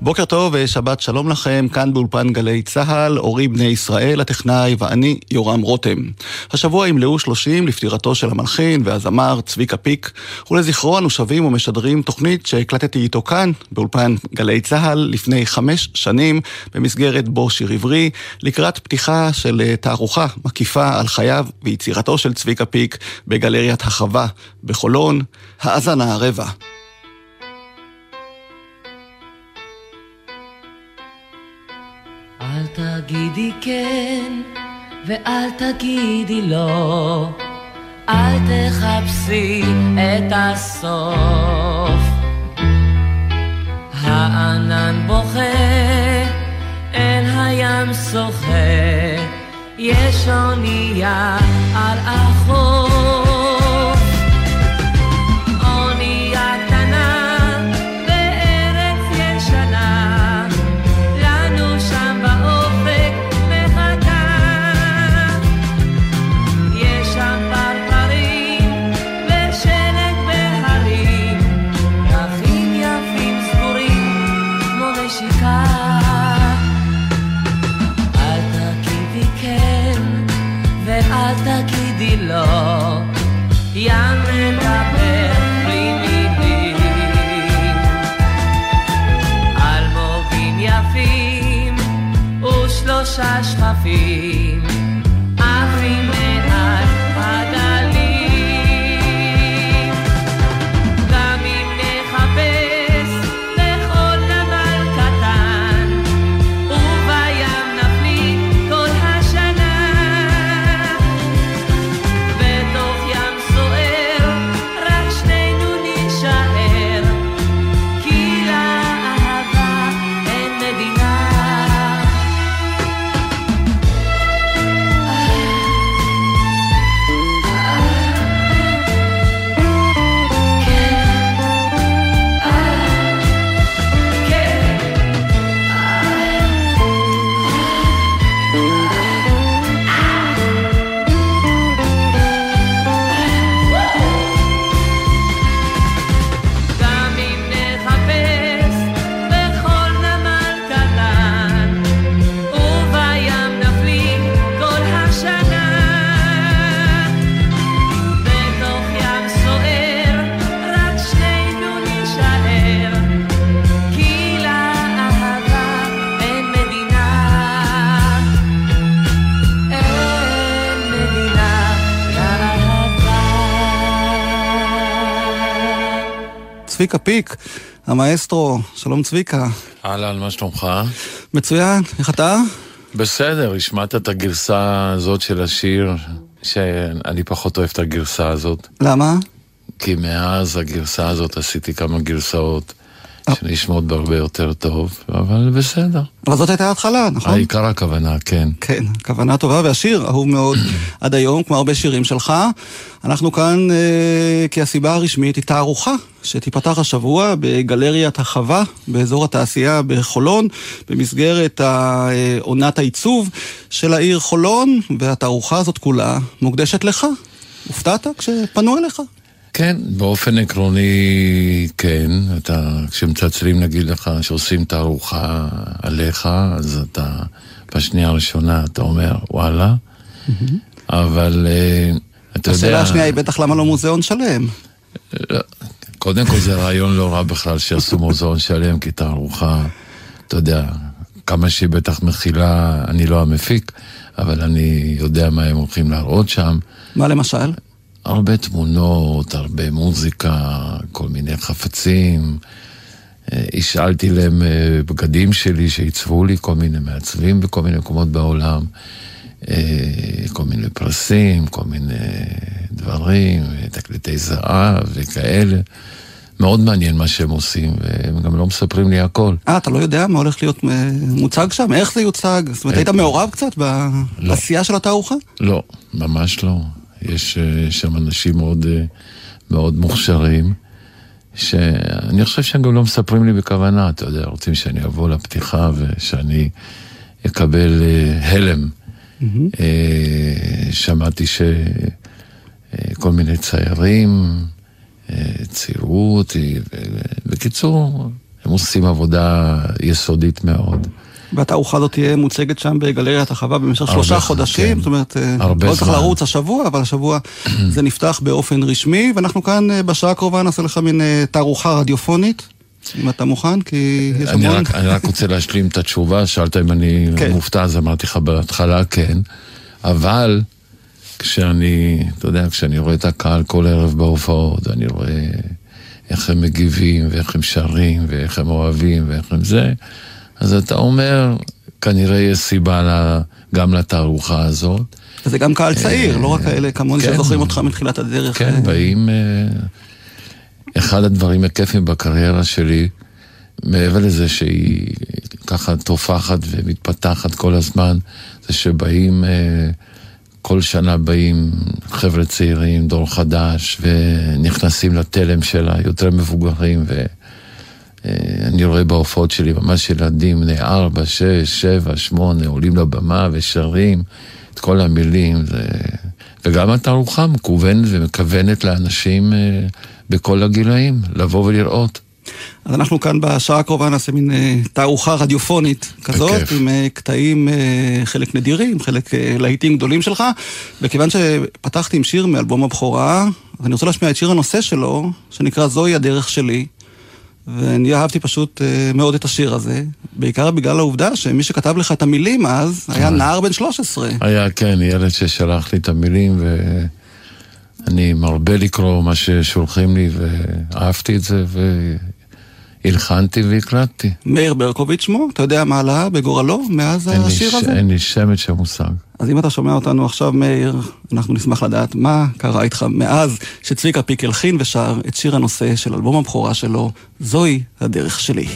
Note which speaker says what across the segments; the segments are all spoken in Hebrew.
Speaker 1: בוקר טוב ושבת שלום לכם, כאן באולפן גלי צה"ל, אורי בני ישראל, הטכנאי ואני יורם רותם. השבוע ימלאו 30 לפטירתו של המלחין והזמר צביקה פיק, ולזכרו אנו שבים ומשדרים תוכנית שהקלטתי איתו כאן, באולפן גלי צה"ל, לפני חמש שנים, במסגרת בו שיר עברי, לקראת פתיחה של תערוכה מקיפה על חייו ויצירתו של צביקה פיק בגלריית החווה בחולון, האזנה הרבע.
Speaker 2: תגידי כן ואל תגידי לא, אל תחפשי את הסוף. הענן בוכה, אל הים שוחה, יש אונייה על החוף.
Speaker 1: צביקה פיק, המאסטרו, שלום צביקה.
Speaker 3: אהלן, מה שלומך?
Speaker 1: מצוין, איך אתה?
Speaker 3: בסדר, השמעת את הגרסה הזאת של השיר, שאני פחות אוהב את הגרסה הזאת.
Speaker 1: למה?
Speaker 3: כי מאז הגרסה הזאת עשיתי כמה גרסאות. שנשמעות בהרבה יותר טוב, אבל בסדר.
Speaker 1: אבל זאת הייתה ההתחלה, נכון?
Speaker 3: העיקר הכוונה, כן.
Speaker 1: כן, כוונה טובה, והשיר אהוב מאוד עד היום, כמו הרבה שירים שלך. אנחנו כאן אה, כי הסיבה הרשמית היא תערוכה שתיפתח השבוע בגלריית החווה באזור התעשייה בחולון, במסגרת עונת העיצוב של העיר חולון, והתערוכה הזאת כולה מוקדשת לך. הופתעת כשפנו אליך?
Speaker 3: כן, באופן עקרוני כן. אתה, כשמצלצלים נגיד לך שעושים תערוכה עליך, אז אתה, בשנייה הראשונה אתה אומר וואלה, אבל אה, אתה יודע...
Speaker 1: השאלה השנייה היא בטח למה לא מוזיאון שלם.
Speaker 3: קודם כל זה רעיון לא רע בכלל שיעשו מוזיאון שלם, כי תערוכה, אתה יודע, כמה שהיא בטח מכילה, אני לא המפיק, אבל אני יודע מה הם הולכים להראות שם.
Speaker 1: מה למשל?
Speaker 3: הרבה תמונות, הרבה מוזיקה, כל מיני חפצים. אה, השאלתי להם אה, בגדים שלי שעיצבו לי כל מיני מעצבים בכל מיני מקומות בעולם. אה, כל מיני פרסים, כל מיני דברים, תקליטי זהב וכאלה. מאוד מעניין מה שהם עושים, והם גם לא מספרים לי הכל.
Speaker 1: אה, אתה לא יודע מה הולך להיות מוצג שם? איך זה יוצג? זאת אומרת, היית מעורב קצת לא. בעשייה של התערוכה?
Speaker 3: לא, ממש לא. יש אה, שם אנשים מאוד, אה, מאוד מוכשרים, שאני חושב שהם גם לא מספרים לי בכוונה, אתה יודע, רוצים שאני אבוא לפתיחה ושאני אקבל אה, הלם. Mm-hmm. שמעתי שכל מיני ציירים ציירו אותי, בקיצור, הם עושים עבודה יסודית מאוד.
Speaker 1: והתערוכה הזאת תהיה מוצגת שם בגלריית החווה במשך שלושה חודשים, כן. זאת אומרת, אה, לא צריך לרוץ השבוע, אבל השבוע זה נפתח באופן רשמי, ואנחנו כאן אה, בשעה הקרובה נעשה לך מין אה, תערוכה רדיופונית. אם אתה מוכן, כי יש
Speaker 3: המון... רק, אני רק רוצה להשלים את התשובה, שאלת אם אני כן. מופתע, אז אמרתי לך בהתחלה כן, אבל כשאני, אתה יודע, כשאני רואה את הקהל כל ערב בהופעות, אני רואה איך הם מגיבים, ואיך הם שרים, ואיך הם אוהבים, ואיך הם זה, אז אתה אומר, כנראה יש סיבה לה, גם לתערוכה הזאת.
Speaker 1: וזה גם קהל צעיר, לא רק כאלה כמוני כן, שזוכרים אותך מתחילת הדרך.
Speaker 3: כן, באים... אה, אחד הדברים הכיפים בקריירה שלי, מעבר לזה שהיא ככה תופחת ומתפתחת כל הזמן, זה שבאים, אה, כל שנה באים חבר'ה צעירים, דור חדש, ונכנסים לתלם שלה, יותר מבוגרים, ואני רואה בהופעות שלי ממש ילדים בני ארבע, שש, שבע, שמונה, עולים לבמה ושרים את כל המילים. זה... וגם התערוכה מקוונת ומכוונת לאנשים אה, בכל הגילאים, לבוא ולראות.
Speaker 1: אז אנחנו כאן בשעה הקרובה נעשה מין אה, תערוכה רדיופונית כזאת, בכיף. עם אה, קטעים חלק נדירים, חלק להיטים גדולים שלך. וכיוון שפתחתי עם שיר מאלבום הבכורה, אז אני רוצה להשמיע את שיר הנושא שלו, שנקרא זוהי הדרך שלי. ואני אהבתי פשוט uh, מאוד את השיר הזה, בעיקר בגלל העובדה שמי שכתב לך את המילים אז היה אה. נער בן 13.
Speaker 3: היה, כן, ילד ששלח לי את המילים, ואני מרבה לקרוא מה ששולחים לי, ואהבתי את זה, והלחנתי והקלטתי.
Speaker 1: מאיר ברקוביץ' שמו, אתה יודע מה עלה בגורלו מאז השיר הזה?
Speaker 3: אין לי שמץ של מושג.
Speaker 1: אז אם אתה שומע אותנו עכשיו, מאיר, אנחנו נשמח לדעת מה קרה איתך מאז שצביקה פיק הלחין ושר את שיר הנושא של אלבום הבכורה שלו, זוהי הדרך שלי.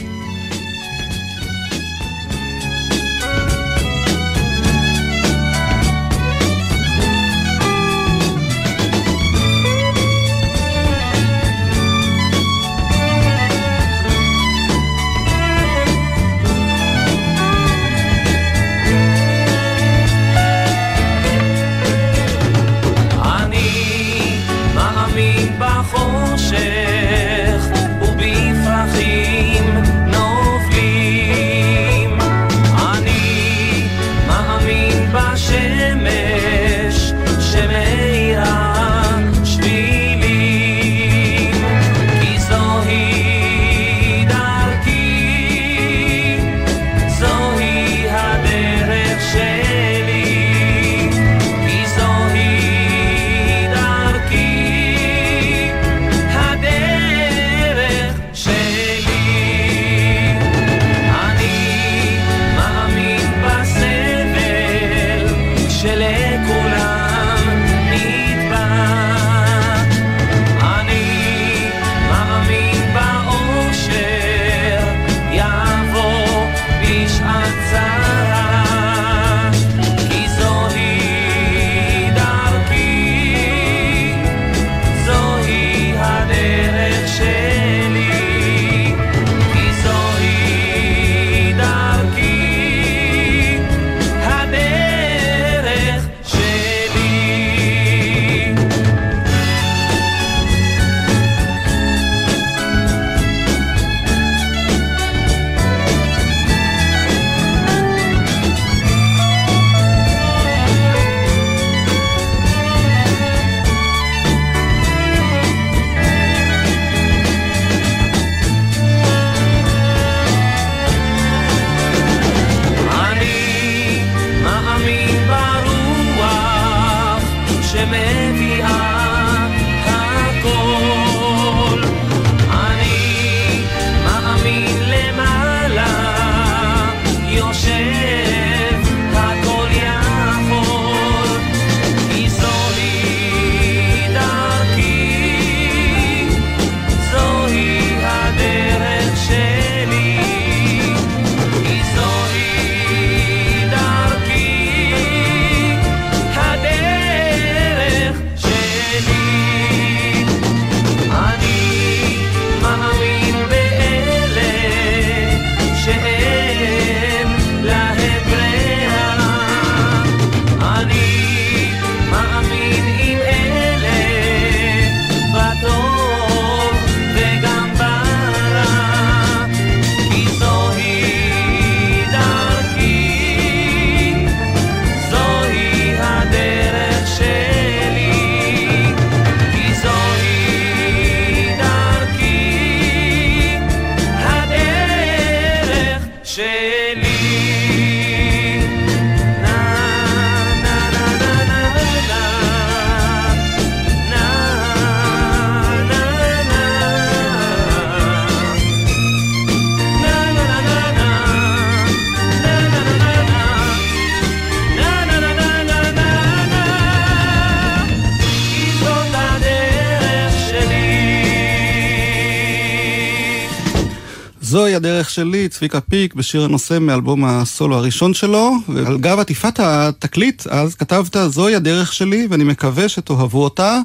Speaker 1: צביקה פיק, בשיר הנושא מאלבום הסולו הראשון שלו, ועל גב עטיפת התקליט אז כתבת זוהי הדרך שלי ואני מקווה שתאהבו אותה,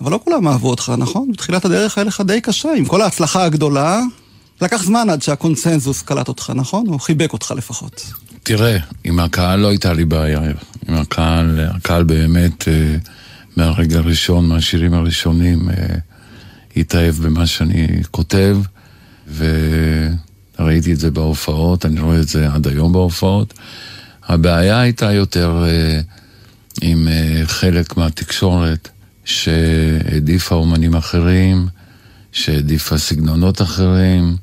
Speaker 1: אבל לא כולם אהבו אותך, נכון? בתחילת הדרך היה לך די קשה, עם כל ההצלחה הגדולה, לקח זמן עד שהקונצנזוס קלט אותך, נכון? או חיבק אותך לפחות.
Speaker 3: תראה, עם הקהל לא הייתה לי בעיה. עם הקהל, הקהל באמת, אה, מהרגע הראשון, מהשירים הראשונים, אה, התאהב במה שאני כותב, וראיתי את זה בהופעות, אני רואה את זה עד היום בהופעות. הבעיה הייתה יותר אה, עם חלק מהתקשורת שהעדיפה אומנים אחרים, שהעדיפה סגנונות אחרים.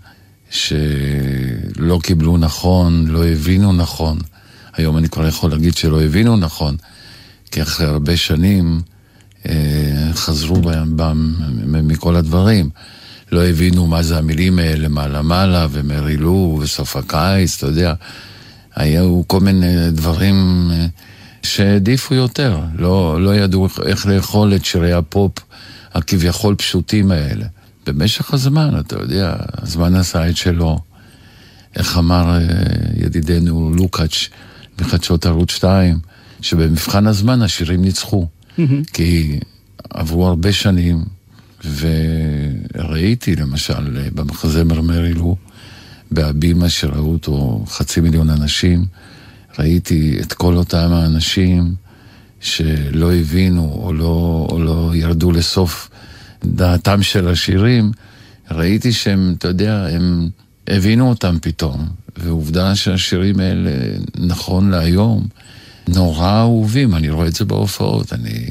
Speaker 3: שלא קיבלו נכון, לא הבינו נכון. היום אני כבר יכול להגיד שלא הבינו נכון, כי אחרי הרבה שנים אה, חזרו בהם, בהם מכל הדברים. לא הבינו מה זה המילים האלה, מעלה מעלה ומרילו וסוף הקיץ, אתה יודע. היו כל מיני דברים אה, שהעדיפו יותר, לא, לא ידעו איך לאכול את שירי הפופ הכביכול פשוטים האלה. במשך הזמן, אתה יודע, הזמן עשה את שלו. איך אמר אה, ידידנו לוקאץ' מחדשות ערוץ 2, שבמבחן הזמן השירים ניצחו. כי עברו הרבה שנים, וראיתי למשל במחזה מרמרילו, בהבימה שראו אותו חצי מיליון אנשים, ראיתי את כל אותם האנשים שלא הבינו או לא, או לא ירדו לסוף דעתם של השירים, ראיתי שהם, אתה יודע, הם הבינו אותם פתאום. ועובדה שהשירים האלה, נכון להיום, נורא אהובים. אני רואה את זה בהופעות, אני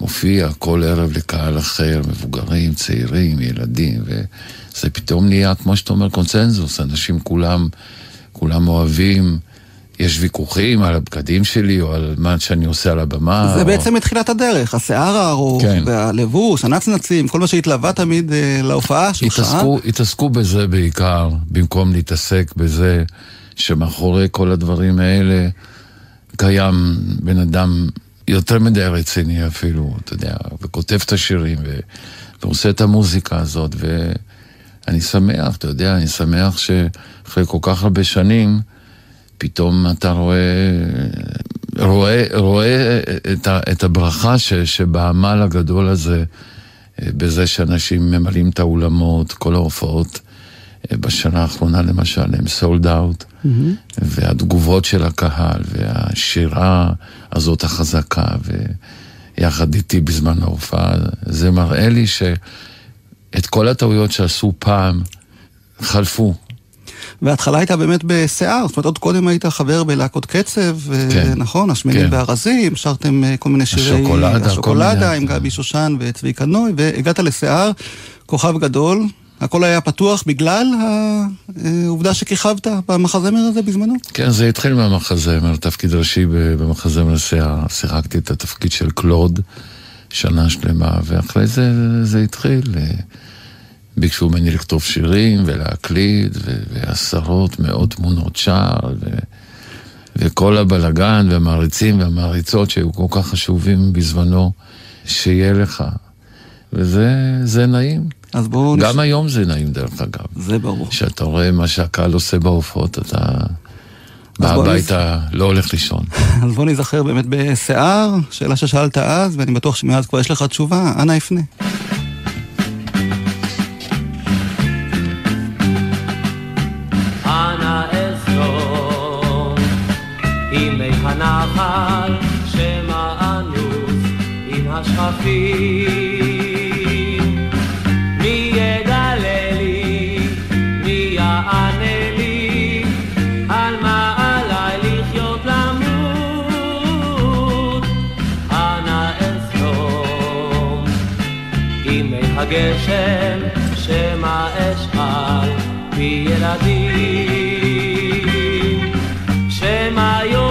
Speaker 3: מופיע כל ערב לקהל אחר, מבוגרים, צעירים, ילדים, וזה פתאום נהיה, כמו שאתה אומר, קונצנזוס. אנשים כולם, כולם אוהבים. יש ויכוחים על הבגדים שלי או על מה שאני עושה על הבמה.
Speaker 1: זה
Speaker 3: או...
Speaker 1: בעצם מתחילת הדרך, השיער הארוך, כן. והלבוש, הנצנצים, כל מה שהתלווה תמיד אה, להופעה שלך.
Speaker 3: התעסקו, התעסקו בזה בעיקר, במקום להתעסק בזה שמאחורי כל הדברים האלה קיים בן אדם יותר מדי רציני אפילו, אתה יודע, וכותב את השירים ו... ועושה את המוזיקה הזאת, ואני שמח, אתה יודע, אני שמח שאחרי כל כך הרבה שנים, פתאום אתה רואה, רואה, רואה את, ה, את הברכה ש, שבעמל הגדול הזה, אה, בזה שאנשים ממלאים את האולמות, כל ההופעות. אה, בשנה האחרונה למשל הם סולד אאוט, mm-hmm. והתגובות של הקהל, והשירה הזאת החזקה, ויחד איתי בזמן ההופעה, זה מראה לי שאת כל הטעויות שעשו פעם, חלפו.
Speaker 1: וההתחלה הייתה באמת בשיער, זאת אומרת, עוד קודם היית חבר בלהקות קצב, כן, נכון? השמנים כן. והרזים, שרתם אה, כל מיני שירי...
Speaker 3: השוקולדה,
Speaker 1: השוקולדה עם גבי שושן וצביקה נוי, והגעת לשיער, כוכב גדול. הכל היה פתוח בגלל העובדה שכיכבת במחזמר הזה בזמנו?
Speaker 3: כן, זה התחיל מהמחזמר, תפקיד ראשי במחזמר. שיחקתי את התפקיד של קלוד שנה שלמה, ואחרי זה זה התחיל. ביקשו ממני לכתוב שירים ולהקליד, ועשרות, מאות תמונות שער, ו... וכל הבלגן והמעריצים והמעריצות שהיו כל כך חשובים בזמנו, שיהיה לך. וזה נעים.
Speaker 1: אז בואו...
Speaker 3: גם נש... היום זה נעים דרך אגב.
Speaker 1: זה ברור.
Speaker 3: כשאתה רואה מה שהקהל עושה בהופעות, אתה בא הביתה, נז... לא הולך לישון.
Speaker 1: אז בוא נזכר באמת בשיער, שאלה ששאלת אז, ואני בטוח שמאז כבר יש לך תשובה, אנא אפנה.
Speaker 2: הנחל שמענוס עם השכפים. הגשם שמא אשאל פי ילדים.
Speaker 1: אנא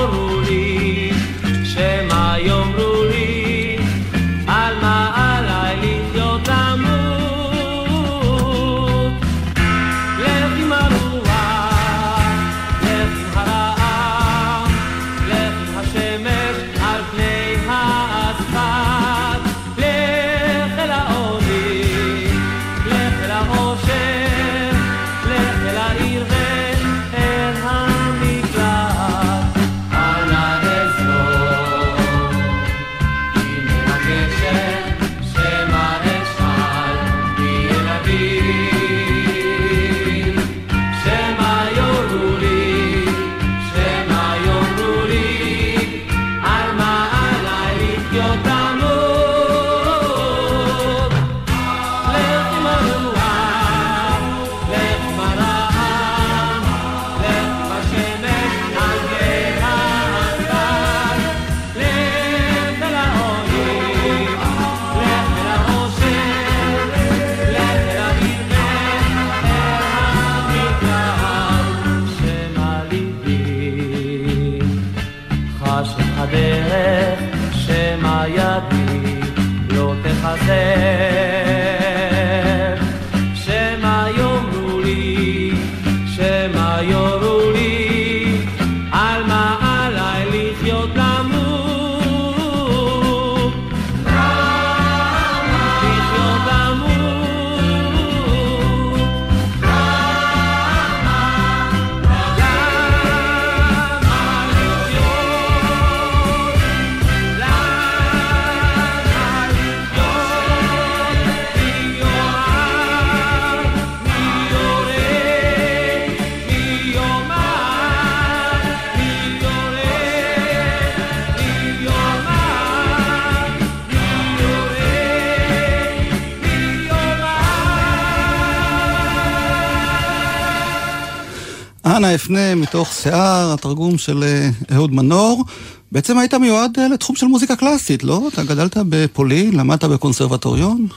Speaker 1: אפנה מתוך שיער, התרגום של אה, אהוד מנור. בעצם היית מיועד אה, לתחום של מוזיקה קלאסית, לא? אתה גדלת בפולין, למדת בקונסרבטוריון?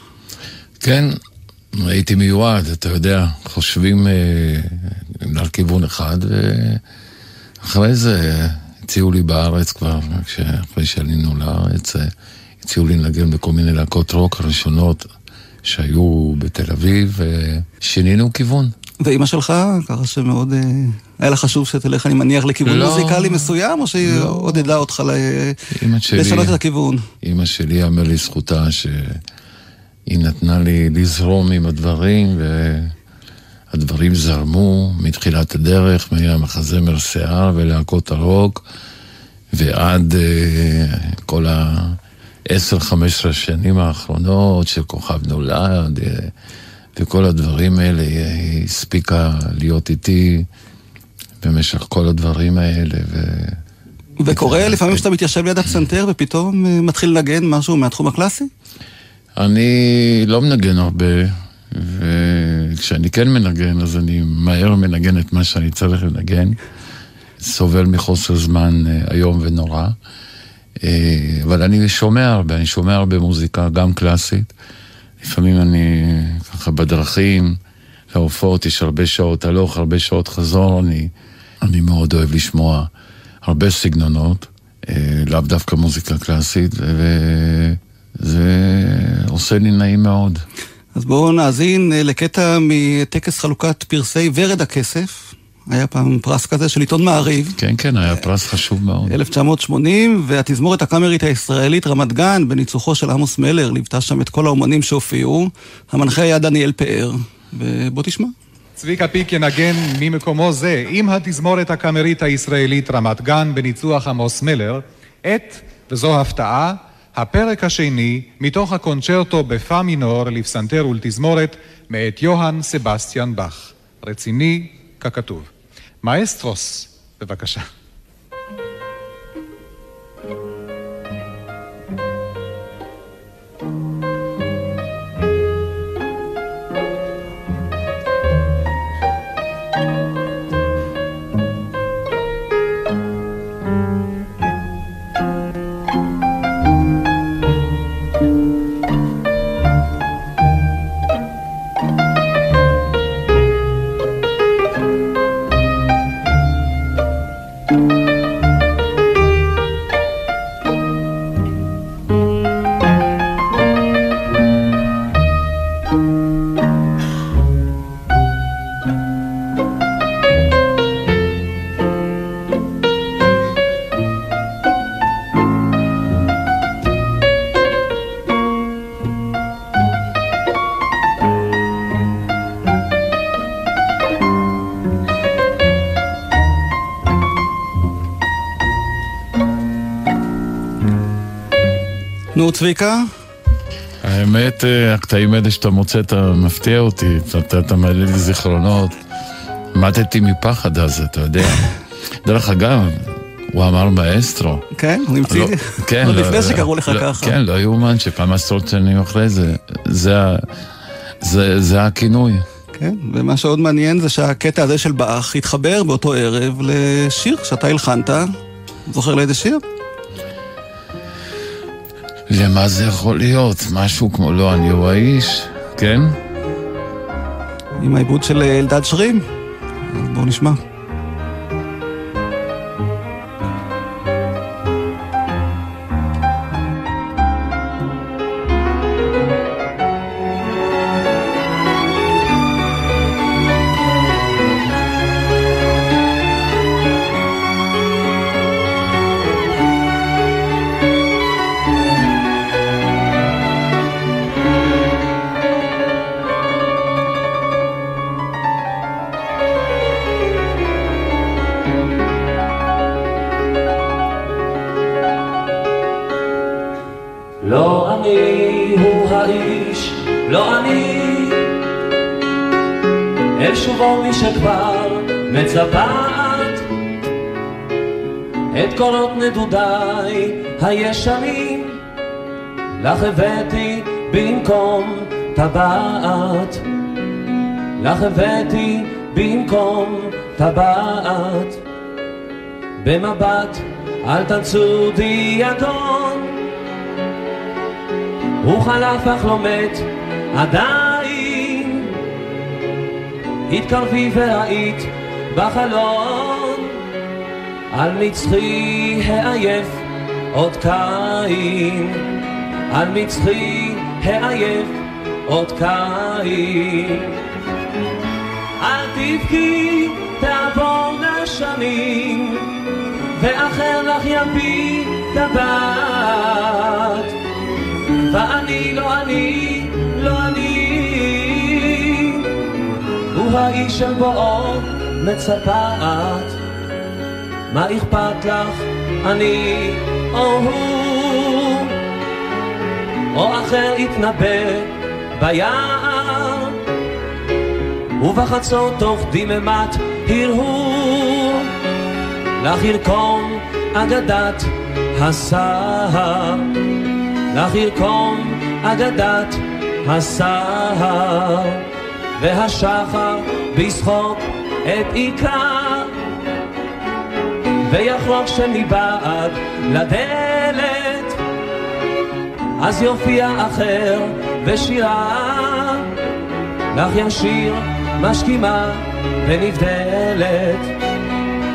Speaker 3: כן, הייתי מיועד, אתה יודע, חושבים אה, על כיוון אחד, ואחרי זה הציעו לי בארץ כבר, אחרי שעלינו לארץ, אה, הציעו לי לנגן בכל מיני להקות רוק הראשונות שהיו בתל אביב, ושינינו כיוון.
Speaker 1: ואימא שלך, ככה שמאוד... אה, היה לה חשוב שתלך, אני מניח, לכיוון לא, מוזיקלי מסוים, או שהיא לא. עודדה אותך ל... שלי, לשנות את הכיוון?
Speaker 3: אימא שלי, יאמר לזכותה שהיא נתנה לי לזרום עם הדברים, והדברים זרמו מתחילת הדרך, מהמחזמר שיער ולהקות הרוק, ועד uh, כל ה-10-15 שנים האחרונות של כוכב נולד. וכל הדברים האלה, היא הספיקה להיות איתי במשך כל הדברים האלה. ו...
Speaker 1: וקורה לפעמים שאתה מתיישב ליד הפסנתר ופתאום אה, מתחיל לנגן משהו מהתחום הקלאסי?
Speaker 3: אני לא מנגן הרבה, וכשאני כן מנגן, אז אני מהר מנגן את מה שאני צריך לנגן. סובל מחוסר זמן אה, איום ונורא. אה, אבל אני שומע הרבה, אני שומע הרבה מוזיקה, גם קלאסית. לפעמים אני ככה בדרכים, להופעות, יש הרבה שעות הלוך, הרבה שעות חזור, אני, אני מאוד אוהב לשמוע הרבה סגנונות, אה, לאו דווקא מוזיקה קלאסית, וזה עושה לי נעים מאוד.
Speaker 1: אז בואו נאזין אה, לקטע מטקס חלוקת פרסי ורד הכסף. היה פעם פרס כזה של עיתון מעריב.
Speaker 3: כן, כן, היה פרס חשוב מאוד.
Speaker 1: 1980, והתזמורת הקאמרית הישראלית רמת גן, בניצוחו של עמוס מלר, ליוותה שם את כל האומנים שהופיעו. המנחה היה דניאל פאר, ובוא תשמע.
Speaker 4: צביקה פיק ינגן ממקומו זה, עם התזמורת הקאמרית הישראלית רמת גן, בניצוח עמוס מלר, את, וזו הפתעה, הפרק השני מתוך הקונצ'רטו בפא מינור לפסנתר ולתזמורת מאת יוהאן סבסטיאן באך. רציני, ככתוב. מאסטרוס, בבקשה.
Speaker 1: נו, צביקה?
Speaker 3: האמת, אה, הקטעים האלה שאתה מוצא, אתה מפתיע אותי, אתה, אתה מעלה לי זיכרונות. מתתי מפחד אז, אתה יודע. דרך אגב, הוא אמר מאסטרו.
Speaker 1: כן, הוא המציא, לא, כן, עוד לא, לפני שקראו לך
Speaker 3: לא,
Speaker 1: ככה.
Speaker 3: כן, לא יאומן שכמה עשרות שנים אחרי זה, זה, זה, זה הכינוי.
Speaker 1: כן, ומה שעוד מעניין זה שהקטע הזה של באך התחבר באותו ערב לשיר שאתה הלחנת. זוכר לאיזה שיר?
Speaker 3: למה זה יכול להיות? משהו כמו לא אני הוא האיש, כן?
Speaker 1: עם העיבוד של אלדד שרים? בואו נשמע.
Speaker 2: לך הבאתי במקום טבעת. לך הבאתי במקום טבעת. במבט אל תנצו דיאגון, הוא חלף אך לא מת עדיין. התקרבי והיית בחלון, על מצחי העייף עוד קין, על מצחי העייף עוד קין. אל תבכי, תעבורנה שנים, ואחר לך יביא טבעת. ואני לא אני, לא אני, הוא האיש של בואו מצפת. מה אכפת לך, אני או הוא, או אחר יתנבא ביער, ובחצות תוך דממת הרהור, לך ירקום אגדת הסהר, לך ירקום אגדת הסהר, והשחר בישחוק את עיקר. ויחלוק שמבעד לדלת, אז יופיע אחר ושירה, לך ישיר משכימה ונבדלת,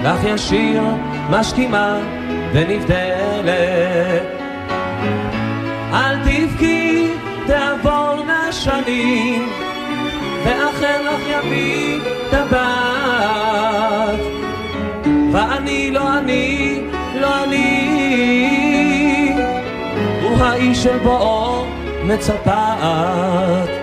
Speaker 2: לך ישיר משכימה ונבדלת. אל תבכי, תעבורנה שנים, ואחר לך יביא טבעת. ואני לא אני, האיש של בואו מצפת.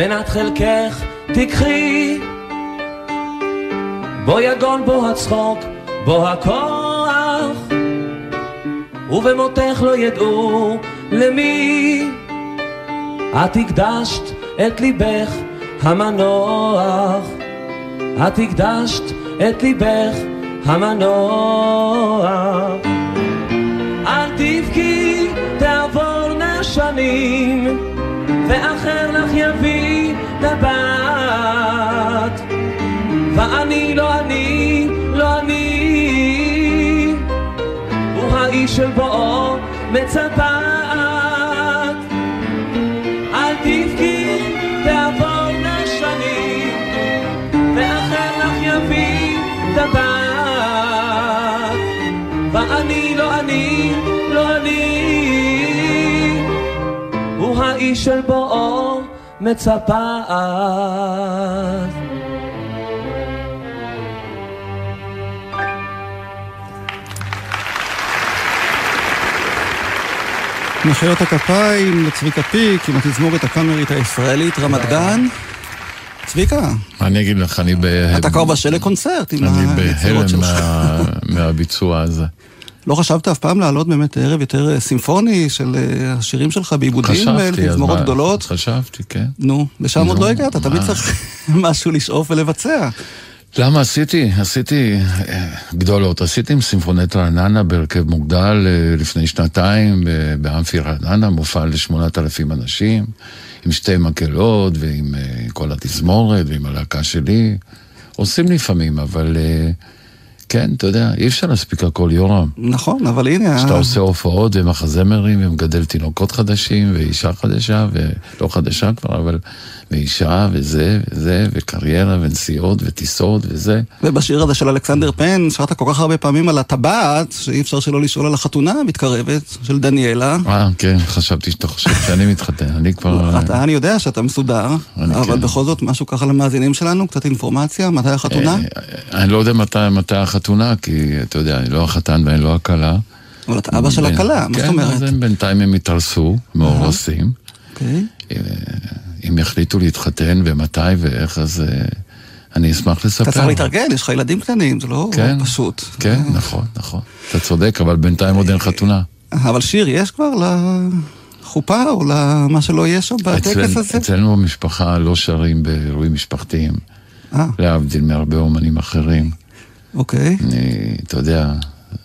Speaker 2: מנת חלקך תיקחי בו יגון בו הצחוק בו הכוח. ובמותך לא ידעו למי. את הקדשת את ליבך המנוח. את הקדשת את ליבך המנוח. אל תבכי תעבורנה שנים ואחר לך יביא טבעת ואני לא אני, לא אני. הוא האיש של בואו מצפת. אל תבכי, תעבורנה שנים ואחר לך יביא טבעת ואני לא אני, לא אני. הוא האיש של בואו מצפת.
Speaker 1: מחיאות הכפיים לצביקה פיק עם התזמורת הקאמרית הישראלית רמת גן. צביקה,
Speaker 3: מה אני אגיד לך, אני ב...
Speaker 1: אתה כבר בשל לקונצרט עם
Speaker 3: אני
Speaker 1: היצירות
Speaker 3: בהלם
Speaker 1: שלך.
Speaker 3: מה- מהביצוע הזה.
Speaker 1: לא חשבת אף פעם לעלות באמת ערב יותר אה, סימפוני של אה, השירים שלך בעיבודים, אה, לתזמורות? גדולות?
Speaker 3: חשבתי, כן.
Speaker 1: נו, לשם עוד לא הגעת, תמיד? צריך משהו לשאוף ולבצע.
Speaker 3: למה עשיתי? עשיתי גדולות. עשיתי עם סימפונט רעננה בהרכב מוגדל לפני שנתיים באמפי רעננה, מופע לשמונת אלפים אנשים, עם שתי מקהלות ועם כל התזמורת ועם הלהקה שלי. עושים לפעמים, אבל... כן, אתה יודע, אי אפשר להספיק הכל, יורם.
Speaker 1: נכון, אבל הנה...
Speaker 3: כשאתה עושה הופעות ומחזמרים ומגדל תינוקות חדשים ואישה חדשה, ולא חדשה כבר, אבל... ואישה וזה וזה, וקריירה ונסיעות וטיסות וזה.
Speaker 1: ובשיר הזה של אלכסנדר פן, שרת כל כך הרבה פעמים על הטבעת, שאי אפשר שלא לשאול על החתונה המתקרבת של דניאלה.
Speaker 3: אה, כן, חשבתי שאתה חושב שאני מתחתן, אני כבר...
Speaker 1: אתה, אני יודע שאתה מסודר, אבל כן. בכל זאת משהו ככה למאזינים שלנו, קצת אינפורמציה, מתי החתונה?
Speaker 3: אה, אני לא יודע מתי החתונה, כי אתה יודע, אני לא החתן ואני לא הכלה.
Speaker 1: אבל אתה אבא של הכלה, מה זאת אומרת?
Speaker 3: כן, בינתיים הם התארסו, מאורסים.
Speaker 1: אוקיי. אה,
Speaker 3: אם יחליטו להתחתן ומתי ואיך, אז uh, אני אשמח לספר.
Speaker 1: אתה צריך להתארגן, יש לך ילדים קטנים, זה לא כן, פשוט.
Speaker 3: כן, נכון, נכון. אתה צודק, אבל בינתיים עוד אין חתונה.
Speaker 1: אבל שיר יש כבר לחופה או למה שלא יהיה שם בטקס הזה?
Speaker 3: אצלנו במשפחה לא שרים באירועים משפחתיים. אה. להבדיל מהרבה אומנים אחרים.
Speaker 1: אוקיי.
Speaker 3: אני, אתה יודע,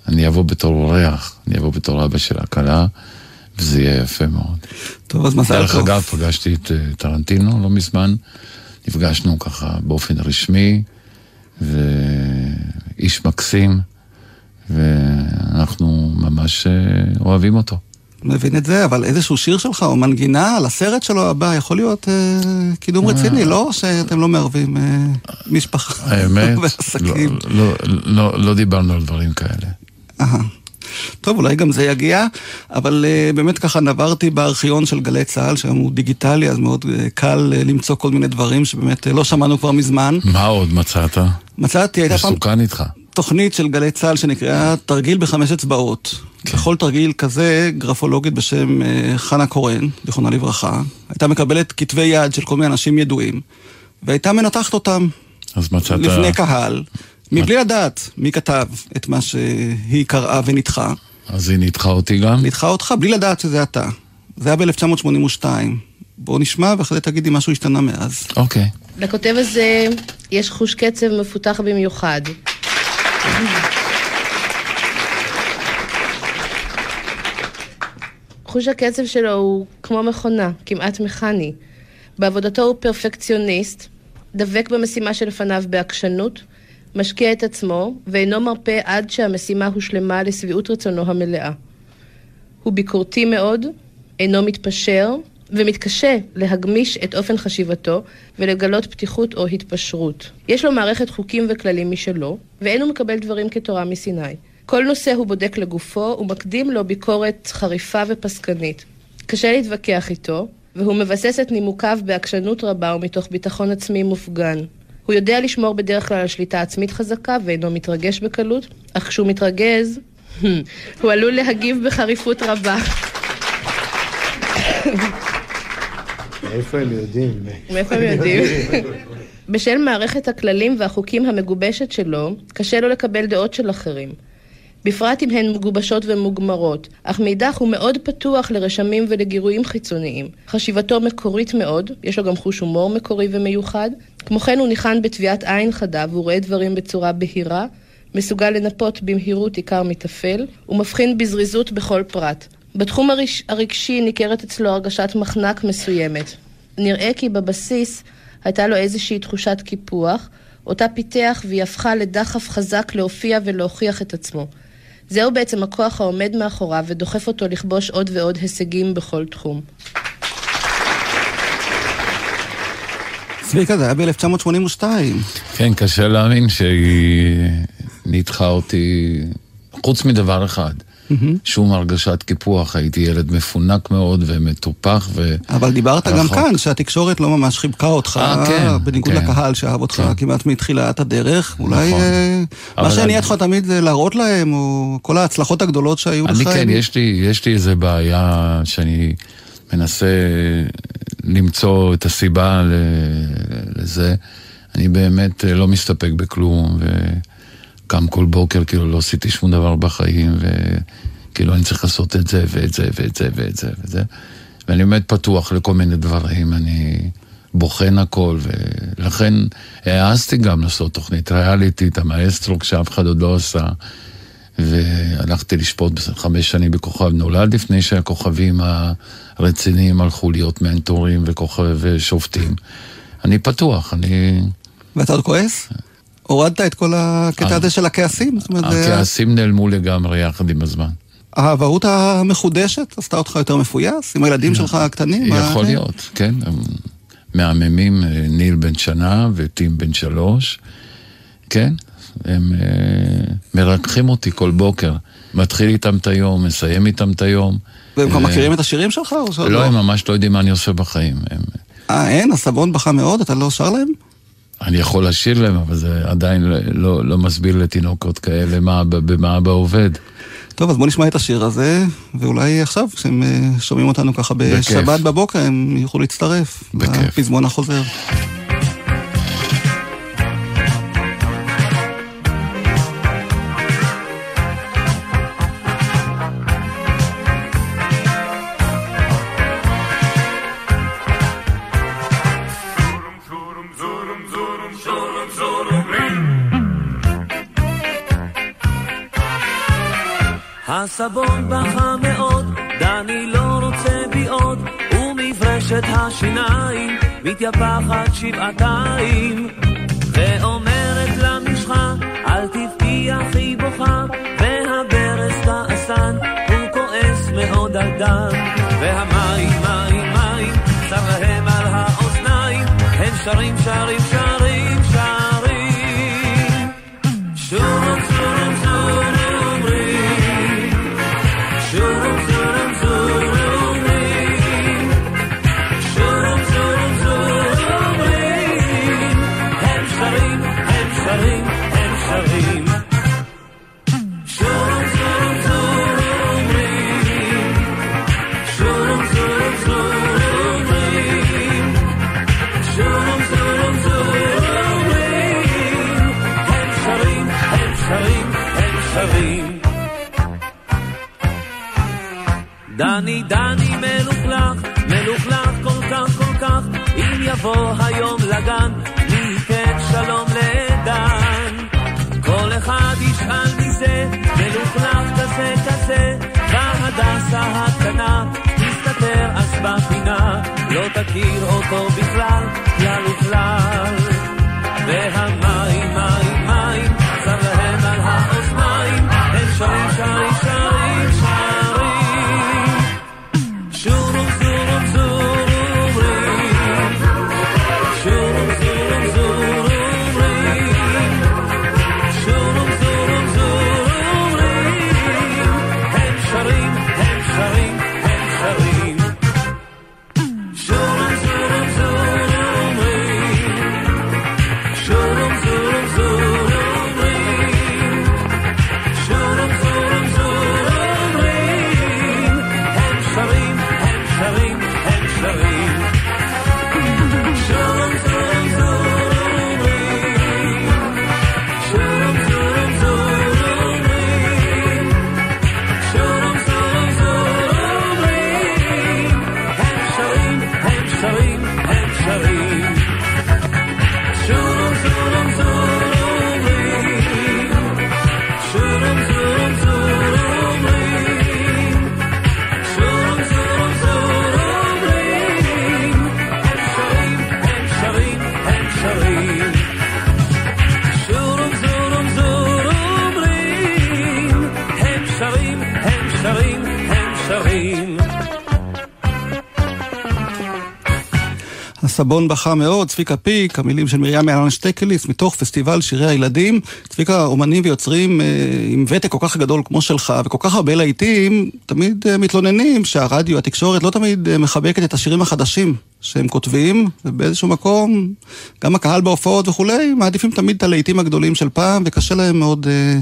Speaker 3: אני אבוא בתור אורח, אני אבוא בתור אבא של הכלה. וזה יהיה יפה מאוד.
Speaker 1: טוב, אז מזל טוב.
Speaker 3: דרך אגב, פגשתי את אה, טרנטינו לא מזמן, נפגשנו ככה באופן רשמי, ואיש מקסים, ואנחנו ממש אה, אוהבים אותו.
Speaker 1: מבין את זה, אבל איזשהו שיר שלך או מנגינה על הסרט שלו הבא יכול להיות אה, קידום רציני, לא שאתם לא מערבים אה, משפחה ועסקים.
Speaker 3: לא, לא, לא, לא דיברנו על דברים כאלה.
Speaker 1: אהה. טוב, אולי גם זה יגיע, אבל uh, באמת ככה נברתי בארכיון של גלי צה"ל, שהיום הוא דיגיטלי, אז מאוד uh, קל uh, למצוא כל מיני דברים שבאמת uh, לא שמענו כבר מזמן.
Speaker 3: מה עוד מצאת?
Speaker 1: מצאתי, הייתה
Speaker 3: פעם... מסוכן איתך.
Speaker 1: תוכנית של גלי צה"ל שנקראה תרגיל בחמש אצבעות. כן. בכל תרגיל כזה, גרפולוגית בשם uh, חנה קורן, זיכרונה לברכה, הייתה מקבלת כתבי יד של כל מיני אנשים ידועים, והייתה מנתחת אותם.
Speaker 3: אז מצאת...
Speaker 1: לפני קהל. מבלי לדעת מי כתב את מה שהיא קראה וניתחה.
Speaker 3: אז היא ניתחה אותי גם?
Speaker 1: ניתחה אותך בלי לדעת שזה אתה. זה היה ב-1982. בוא נשמע ואחרי זה תגידי משהו השתנה מאז.
Speaker 3: אוקיי.
Speaker 5: לכותב הזה יש חוש קצב מפותח במיוחד. חוש הקצב שלו הוא כמו מכונה, כמעט מכני. בעבודתו הוא פרפקציוניסט, דבק במשימה שלפניו בעקשנות, משקיע את עצמו, ואינו מרפה עד שהמשימה הושלמה לשביעות רצונו המלאה. הוא ביקורתי מאוד, אינו מתפשר, ומתקשה להגמיש את אופן חשיבתו ולגלות פתיחות או התפשרות. יש לו מערכת חוקים וכללים משלו, ואין הוא מקבל דברים כתורה מסיני. כל נושא הוא בודק לגופו ומקדים לו ביקורת חריפה ופסקנית. קשה להתווכח איתו, והוא מבסס את נימוקיו בעקשנות רבה ומתוך ביטחון עצמי מופגן. הוא יודע לשמור בדרך כלל על שליטה עצמית חזקה ואינו מתרגש בקלות, אך כשהוא מתרגז, הוא עלול להגיב בחריפות רבה.
Speaker 6: מאיפה הם יודעים?
Speaker 5: מאיפה הם יודעים? בשל מערכת הכללים והחוקים המגובשת שלו, קשה לו לקבל דעות של אחרים. בפרט אם הן מגובשות ומוגמרות, אך מאידך הוא מאוד פתוח לרשמים ולגירויים חיצוניים. חשיבתו מקורית מאוד, יש לו גם חוש הומור מקורי ומיוחד. כמו כן הוא ניחן בתביעת עין חדה והוא רואה דברים בצורה בהירה, מסוגל לנפות במהירות עיקר מטפל, ומבחין בזריזות בכל פרט. בתחום הרש... הרגשי ניכרת אצלו הרגשת מחנק מסוימת. נראה כי בבסיס הייתה לו איזושהי תחושת קיפוח, אותה פיתח והיא הפכה לדחף חזק להופיע ולהוכיח את עצמו. זהו בעצם הכוח העומד מאחוריו ודוחף אותו לכבוש עוד ועוד הישגים בכל תחום.
Speaker 1: צביקה, זה היה ב-1982.
Speaker 3: כן, קשה להאמין שהיא ניתחה אותי, חוץ מדבר אחד. שום הרגשת קיפוח, הייתי ילד מפונק מאוד ומטופח ו...
Speaker 1: אבל דיברת גם כאן שהתקשורת לא ממש חיבקה אותך,
Speaker 3: אה, כן,
Speaker 1: בניגוד
Speaker 3: כן.
Speaker 1: לקהל שאהב אותך כן. כמעט מתחילת הדרך. אולי נכון. אה, מה שהניע אותך תמיד זה להראות להם, או כל ההצלחות הגדולות שהיו
Speaker 3: לך. אני כן, יש לי, יש לי איזה בעיה שאני מנסה למצוא את הסיבה לזה. אני באמת לא מסתפק בכלום. ו... קם כל בוקר, כאילו לא עשיתי שום דבר בחיים, וכאילו אני צריך לעשות את זה ואת זה ואת זה ואת זה ואת זה. ואני באמת פתוח לכל מיני דברים, אני בוחן הכל, ולכן העזתי גם לעשות תוכנית ריאליטי, את המאסטרו, כשאף אחד עוד לא עשה. והלכתי לשפוט חמש שנים בכוכב נולד, לפני שהכוכבים הרציניים הלכו להיות מנטורים וכוכב ושופטים. אני פתוח, אני...
Speaker 1: ואתה עוד כועס? הורדת את כל הקטע הזה של הכעסים?
Speaker 3: הכעסים נעלמו לגמרי יחד עם הזמן.
Speaker 1: האבהות המחודשת עשתה אותך יותר מפויס? עם הילדים שלך הקטנים?
Speaker 3: יכול להיות, כן. מהממים, ניל בן שנה וטים בן שלוש. כן, הם מרככים אותי כל בוקר. מתחיל איתם את היום, מסיים איתם את היום.
Speaker 1: והם כבר מכירים את השירים שלך?
Speaker 3: לא, לא, הם ממש לא יודעים מה אני עושה בחיים.
Speaker 1: אה, אין? הסבון בכה מאוד? אתה לא שר להם?
Speaker 3: אני יכול לשיר להם, אבל זה עדיין לא, לא, לא מסביר לתינוקות כאלה מה, במה אבא עובד.
Speaker 1: טוב, אז בוא נשמע את השיר הזה, ואולי עכשיו, כשהם שומעים אותנו ככה בשבת בכיף. בבוקר, הם יוכלו להצטרף.
Speaker 3: בכיף.
Speaker 1: בפזמון החוזר.
Speaker 2: הסבון בכה מאוד, דני לא רוצה בי עוד, ומברשת השיניים מתייפחת שבעתיים, ואומרת למשחה, אל תבכי אחי בוכה, והברז כעסן, הוא כועס מאוד על דן, והמים, מים, מים, צר להם על האוזניים, הם שרים, שרים, שרים, דני, דני מלוכלך, מלוכלך כל כך כל כך, אם יבוא היום לגן, ניתן שלום לדן. כל אחד ישאל מי זה, מלוכלך כזה כזה, והדסה הקטנה, תסתתר אז בפינה, לא תכיר אותו בכלל, כלל וכלל. והמים, מים, מים, צר להם על האוזניים, הם שרים, שרים,
Speaker 1: הסבון בכה מאוד, צביקה פיק, המילים של מרים יעלן שטקליס, מתוך פסטיבל שירי הילדים. צביקה, אומנים ויוצרים אה, עם ותק כל כך גדול כמו שלך, וכל כך הרבה להיטים, תמיד אה, מתלוננים שהרדיו, התקשורת, לא תמיד אה, מחבקת את השירים החדשים שהם כותבים, ובאיזשהו מקום, גם הקהל בהופעות וכולי, מעדיפים תמיד את הלהיטים הגדולים של פעם, וקשה להם מאוד אה,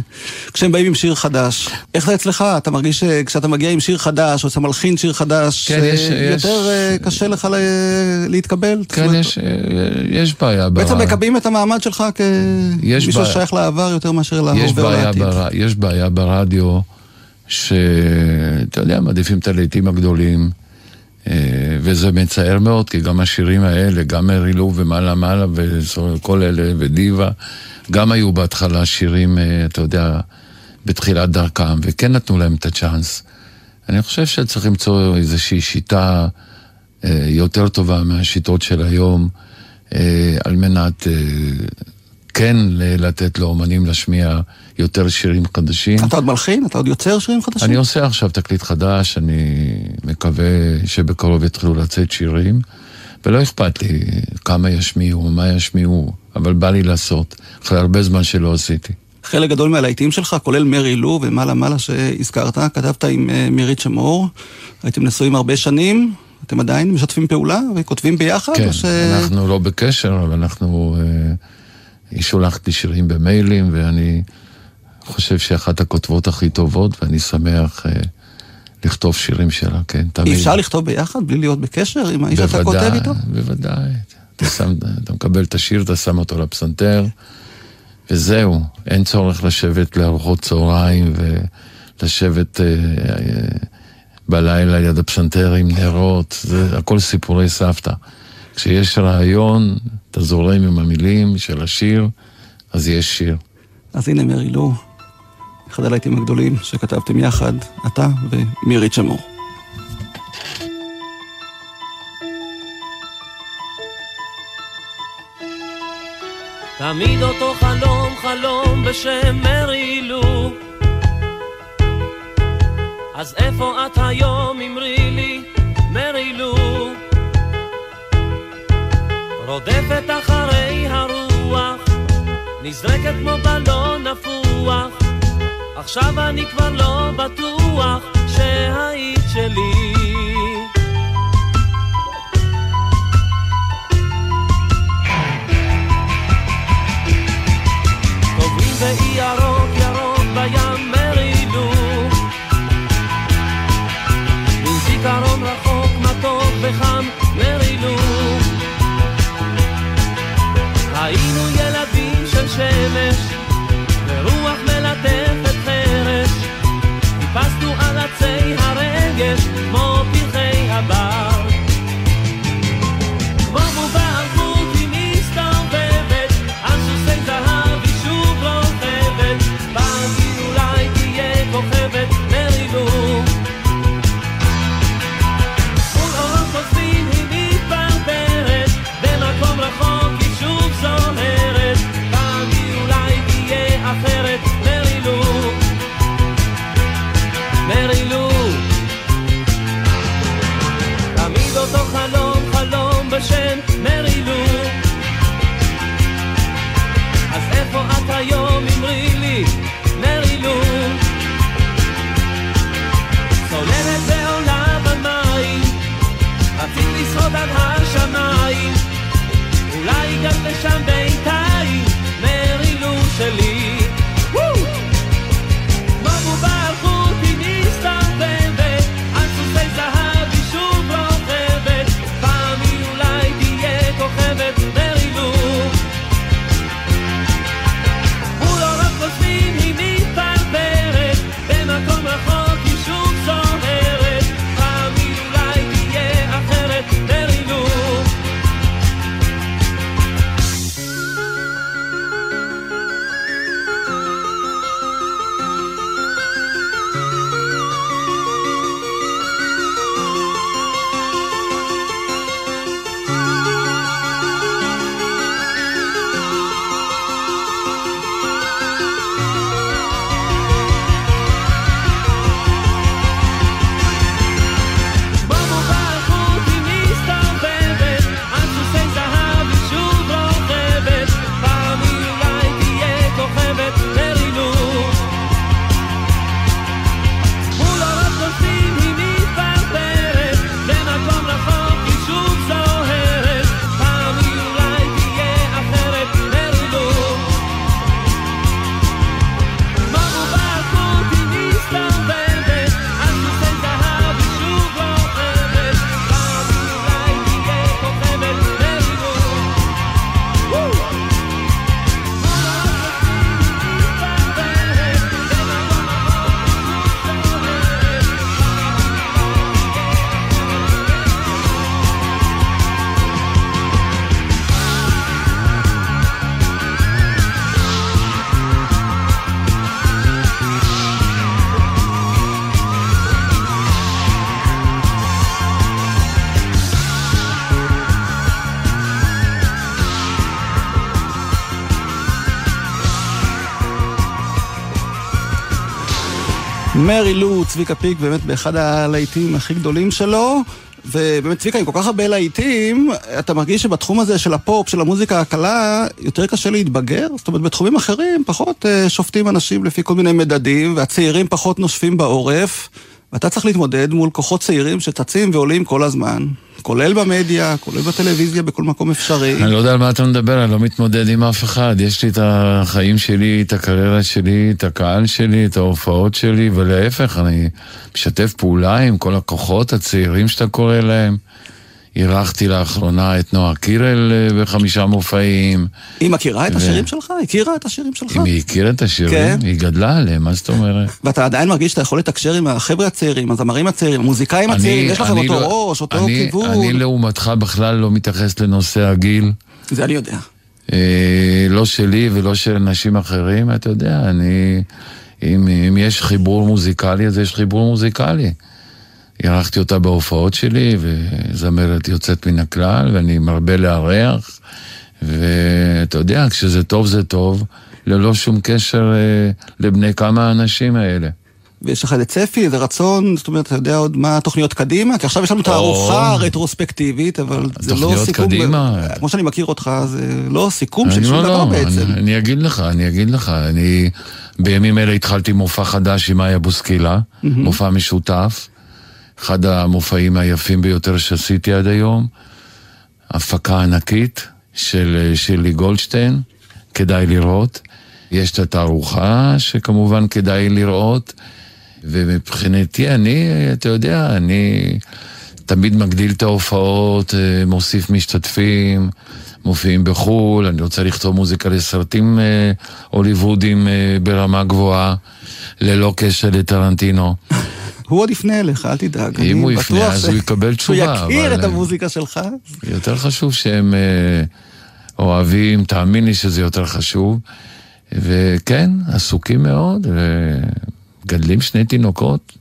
Speaker 1: כשהם באים עם שיר חדש. איך זה אצלך? אתה מרגיש שכשאתה מגיע עם שיר חדש, או שאתה מלחין שיר חדש,
Speaker 3: כן, יש-
Speaker 1: אה,
Speaker 3: יש-
Speaker 1: יותר אה, קשה לך ל- להתקבל?
Speaker 3: כן,
Speaker 1: אומרת,
Speaker 3: יש, יש בעיה
Speaker 1: בעצם
Speaker 3: ברדיו.
Speaker 1: מקבלים את המעמד שלך
Speaker 3: יש
Speaker 1: כמישהו
Speaker 3: בעיה.
Speaker 1: ששייך לעבר יותר מאשר
Speaker 3: יש בעיה,
Speaker 1: ולעתיד.
Speaker 3: בר... יש בעיה ברדיו, שאתה יודע, מעדיפים את הלהיטים הגדולים, אה, וזה מצער מאוד, כי גם השירים האלה, גם מרילו ומעלה מעלה וכל אלה ודיבה, גם היו בהתחלה שירים, אה, אתה יודע, בתחילת דרכם, וכן נתנו להם את הצ'אנס. אני חושב שצריך למצוא איזושהי שיטה אה, יותר טובה מהשיטות של היום, אה, על מנת כן לתת לאומנים להשמיע יותר שירים חדשים.
Speaker 1: אתה עוד מלחין? אתה עוד יוצר שירים חדשים?
Speaker 3: אני עושה עכשיו תקליט חדש, אני מקווה שבקרוב יתחילו לצאת שירים, ולא אכפת לי כמה ישמיעו, מה ישמיעו, אבל בא לי לעשות, אחרי הרבה זמן שלא עשיתי.
Speaker 1: חלק גדול מהלהיטים שלך, כולל מרי לו ומעלה מעלה שהזכרת, כתבת עם אה, מירית שמור, הייתם נשואים הרבה שנים, אתם עדיין משתפים פעולה וכותבים ביחד?
Speaker 3: כן,
Speaker 1: ש...
Speaker 3: אנחנו לא בקשר, אבל אנחנו... אה, היא שולחת לי שירים במיילים, ואני חושב שאחת הכותבות הכי טובות, ואני שמח אה, לכתוב שירים שלה, כן,
Speaker 1: תמיד. אי אפשר לכתוב ביחד בלי להיות בקשר עם האיש שאתה כותב איתו?
Speaker 3: בוודאי, אתה, שם, אתה מקבל את השיר, אתה שם אותו לפסנתר, וזהו, אין צורך לשבת לארוחות צהריים ולשבת אה, אה, בלילה ליד הפסנתר עם נרות, זה הכל סיפורי סבתא. כשיש רעיון, אתה זורם עם המילים של השיר, אז יש שיר.
Speaker 1: אז הנה מרי לו, אחד הלהיטים הגדולים שכתבתם יחד, אתה ומירית שמור.
Speaker 2: תמיד אותו חלום, חלום בשם מרי לו. אז איפה את היום, אמרי רודפת אחרי הרוח, נזרקת כמו בלון נפוח, עכשיו אני כבר לא בטוח שהיית שלי. טובים באי
Speaker 1: מרי לו, צביקה פיק, באמת באחד הלהיטים הכי גדולים שלו. ובאמת, צביקה, עם כל כך הרבה להיטים, אתה מרגיש שבתחום הזה של הפופ, של המוזיקה הקלה, יותר קשה להתבגר? זאת אומרת, בתחומים אחרים פחות uh, שופטים אנשים לפי כל מיני מדדים, והצעירים פחות נושפים בעורף, ואתה צריך להתמודד מול כוחות צעירים שצצים ועולים כל הזמן. כולל במדיה, כולל בטלוויזיה, בכל מקום אפשרי.
Speaker 3: אני לא יודע על מה אתה מדבר, אני לא מתמודד עם אף אחד. יש לי את החיים שלי, את הקריירה שלי, את הקהל שלי, את ההופעות שלי, ולהפך, אני משתף פעולה עם כל הכוחות הצעירים שאתה קורא להם. אירחתי לאחרונה את נועה קירל אה, בחמישה מופעים.
Speaker 1: היא מכירה את השירים שלך? הכירה את השירים שלך?
Speaker 3: אם היא הכירה את השירים, כן. היא גדלה עליהם, מה זאת אומרת?
Speaker 1: ואתה עדיין מרגיש שאתה יכול לתקשר עם החבר'ה הצעירים, הזמרים הצעירים, המוזיקאים הצעירים, יש לכם אותו לא, ראש, אותו
Speaker 3: אני,
Speaker 1: כיוון.
Speaker 3: אני לעומתך בכלל לא מתייחס לנושא הגיל.
Speaker 1: זה אני יודע.
Speaker 3: אה, לא שלי ולא של אנשים אחרים, אתה יודע, אני... אם, אם יש חיבור מוזיקלי, אז יש חיבור מוזיקלי. אירחתי אותה בהופעות שלי, וזמרת יוצאת מן הכלל, ואני מרבה לארח, ואתה יודע, כשזה טוב זה טוב, ללא שום קשר אה, לבני כמה האנשים האלה.
Speaker 1: ויש לך איזה צפי, איזה רצון, זאת אומרת, אתה יודע עוד מה התוכניות קדימה? כי עכשיו יש לנו תערוכה רטרוספקטיבית, אבל זה לא סיכום...
Speaker 3: קדימה.
Speaker 1: כמו שאני מכיר אותך, זה לא סיכום של שום לא, דבר לא, בעצם.
Speaker 3: אני, אני אגיד לך, אני אגיד לך, אני בימים אלה התחלתי מופע חדש עם איה בוסקילה. מופע משותף. אחד המופעים היפים ביותר שעשיתי עד היום, הפקה ענקית של שירלי גולדשטיין, כדאי לראות. יש את התערוכה שכמובן כדאי לראות, ומבחינתי אני, אתה יודע, אני תמיד מגדיל את ההופעות, אה, מוסיף משתתפים, מופיעים בחו"ל, אני רוצה לכתוב מוזיקה לסרטים אה, הוליוודים אה, ברמה גבוהה, ללא קשר לטרנטינו.
Speaker 1: הוא עוד יפנה אליך, אל תדאג.
Speaker 3: אם הוא יפנה, אז הוא יקבל תשובה.
Speaker 1: שהוא יכיר את המוזיקה שלך.
Speaker 3: יותר חשוב שהם אה, אוהבים, תאמין לי שזה יותר חשוב. וכן, עסוקים מאוד, וגדלים שני תינוקות.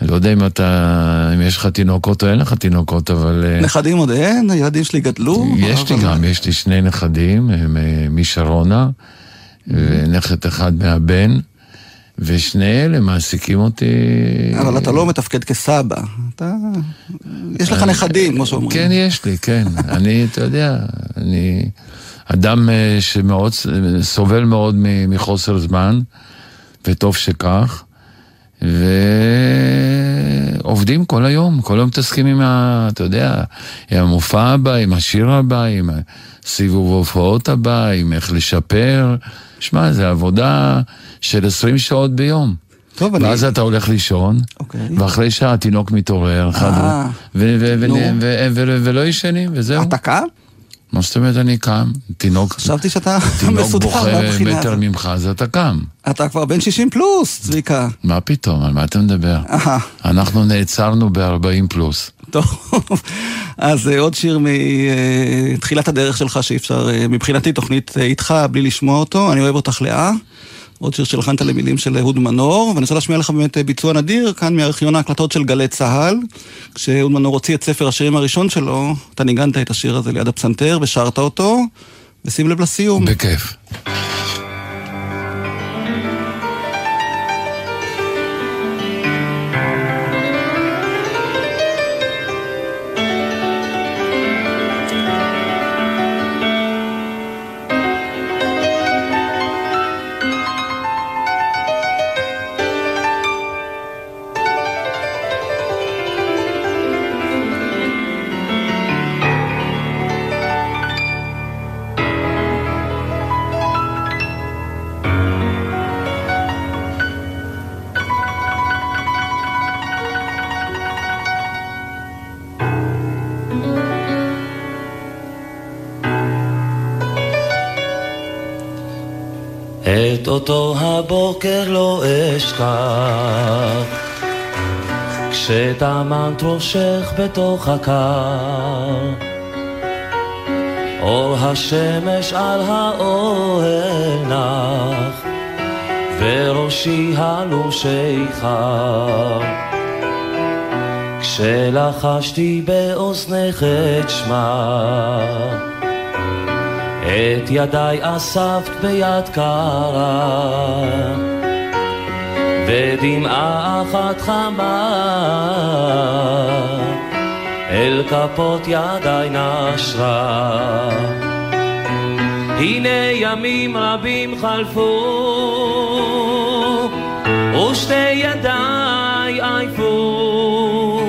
Speaker 3: אני לא יודע אם אתה, אם יש לך תינוקות או אין לך תינוקות, אבל...
Speaker 1: אה, נכדים עוד אין? הילדים שלי גדלו?
Speaker 3: יש לי גם, יש לי שני נכדים, הם אה, משרונה, ונכד אחד מהבן. ושני אלה מעסיקים אותי...
Speaker 1: אבל אתה לא מתפקד כסבא. אתה... יש לך נכדים, כמו שאומרים.
Speaker 3: כן, יש לי, כן. אני, אתה יודע, אני אדם אה, שמאוד, סובל מאוד מחוסר זמן, וטוב שכך. ועובדים כל היום, כל היום מתעסקים עם ה... אתה יודע, עם המופע הבא, עם השיר הבא, עם סיבוב ההופעות הבא, עם איך לשפר. שמע, זה עבודה של 20 שעות ביום. טוב, ואז אני... אתה הולך לישון, אוקיי. ואחרי שעה התינוק מתעורר, אה. ולא ישנים, וזהו.
Speaker 1: אתה קם?
Speaker 3: מה זאת אומרת אני קם? תינוק...
Speaker 1: חשבתי שאתה מסודר
Speaker 3: מהבחינה הזאת. תינוק בוכה מטר ממך, אז אתה קם.
Speaker 1: אתה כבר בן 60 פלוס, צביקה.
Speaker 3: מה פתאום, על מה אתה מדבר? אנחנו נעצרנו ב-40 פלוס.
Speaker 1: טוב, אז אה, עוד שיר מתחילת הדרך שלך שאי אפשר, אה, מבחינתי תוכנית אה, איתך בלי לשמוע אותו, אני אוהב אותך לאה. עוד שיר שלחנת למילים של אהוד מנור, ואני רוצה להשמיע לך באמת ביצוע נדיר, כאן מארכיון ההקלטות של גלי צה"ל. כשאהוד מנור הוציא את ספר השירים הראשון שלו, אתה ניגנת את השיר הזה ליד הפסנתר ושרת אותו, ושים לב לסיום.
Speaker 3: בכיף.
Speaker 2: את אותו הבוקר לא אשכח, כשטמנת ראשך בתוך הקר. אור השמש על האוהל נח, וראשי הלום שיכר. כשלחשתי באוזנך את שמה את ידיי אספת ביד קרה, ודמעה אחת חמה אל כפות ידיי נשרה. הנה ימים רבים חלפו ושתי ידיי עייפו